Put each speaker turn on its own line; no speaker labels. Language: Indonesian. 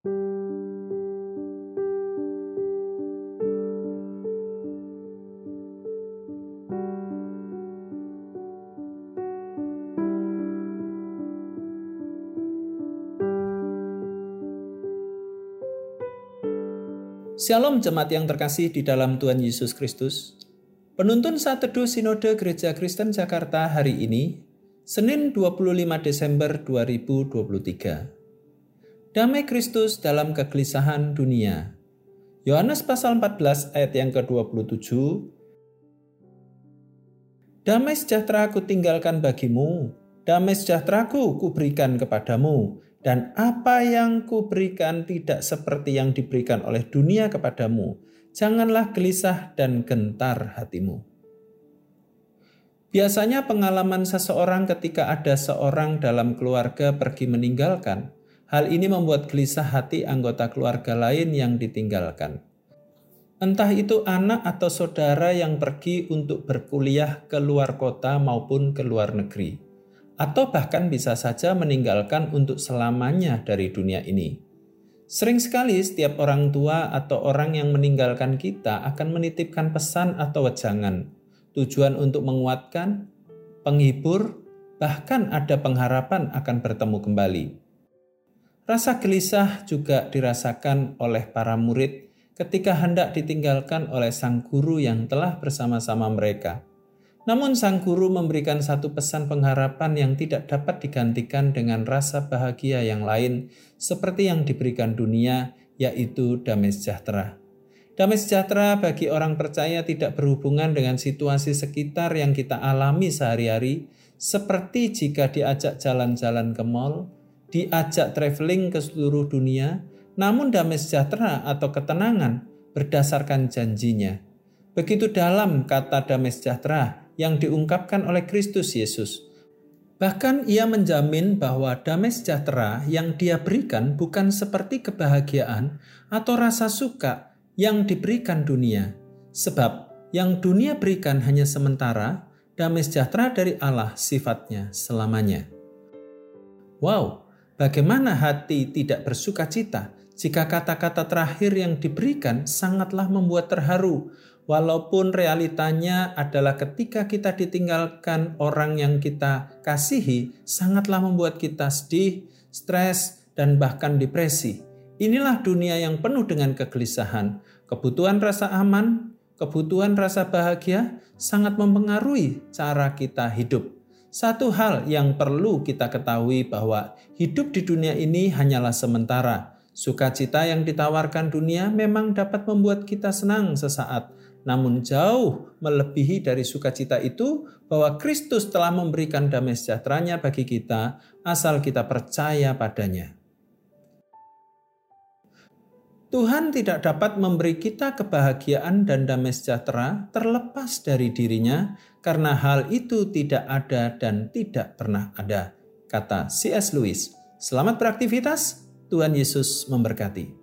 Shalom jemaat yang terkasih di dalam Tuhan Yesus Kristus. Penuntun saat teduh Sinode Gereja Kristen Jakarta hari ini, Senin 25 Desember 2023. Damai Kristus dalam kegelisahan dunia. Yohanes pasal 14 ayat yang ke-27. Damai sejahtera ku tinggalkan bagimu, damai sejahtera ku kuberikan kepadamu, dan apa yang kuberikan tidak seperti yang diberikan oleh dunia kepadamu. Janganlah gelisah dan gentar hatimu. Biasanya pengalaman seseorang ketika ada seorang dalam keluarga pergi meninggalkan, hal ini membuat gelisah hati anggota keluarga lain yang ditinggalkan. Entah itu anak atau saudara yang pergi untuk berkuliah ke luar kota maupun ke luar negeri atau bahkan bisa saja meninggalkan untuk selamanya dari dunia ini. Sering sekali setiap orang tua atau orang yang meninggalkan kita akan menitipkan pesan atau wejangan, tujuan untuk menguatkan, penghibur, bahkan ada pengharapan akan bertemu kembali. Rasa gelisah juga dirasakan oleh para murid ketika hendak ditinggalkan oleh sang guru yang telah bersama-sama mereka. Namun sang guru memberikan satu pesan pengharapan yang tidak dapat digantikan dengan rasa bahagia yang lain seperti yang diberikan dunia, yaitu damai sejahtera. Damai sejahtera bagi orang percaya tidak berhubungan dengan situasi sekitar yang kita alami sehari-hari, seperti jika diajak jalan-jalan ke mall, diajak traveling ke seluruh dunia, namun damai sejahtera atau ketenangan berdasarkan janjinya. Begitu dalam kata damai sejahtera yang diungkapkan oleh Kristus Yesus. Bahkan ia menjamin bahwa damai sejahtera yang dia berikan bukan seperti kebahagiaan atau rasa suka yang diberikan dunia. Sebab yang dunia berikan hanya sementara, damai sejahtera dari Allah sifatnya selamanya. Wow, bagaimana hati tidak bersuka cita jika kata-kata terakhir yang diberikan sangatlah membuat terharu walaupun realitanya adalah ketika kita ditinggalkan orang yang kita kasihi, sangatlah membuat kita sedih, stres, dan bahkan depresi. Inilah dunia yang penuh dengan kegelisahan. Kebutuhan rasa aman, kebutuhan rasa bahagia sangat mempengaruhi cara kita hidup. Satu hal yang perlu kita ketahui bahwa hidup di dunia ini hanyalah sementara. Sukacita yang ditawarkan dunia memang dapat membuat kita senang sesaat, namun jauh melebihi dari sukacita itu bahwa Kristus telah memberikan damai sejahteranya bagi kita asal kita percaya padanya. Tuhan tidak dapat memberi kita kebahagiaan dan damai sejahtera terlepas dari dirinya karena hal itu tidak ada dan tidak pernah ada, kata C.S. Lewis. Selamat beraktivitas, Tuhan Yesus memberkati.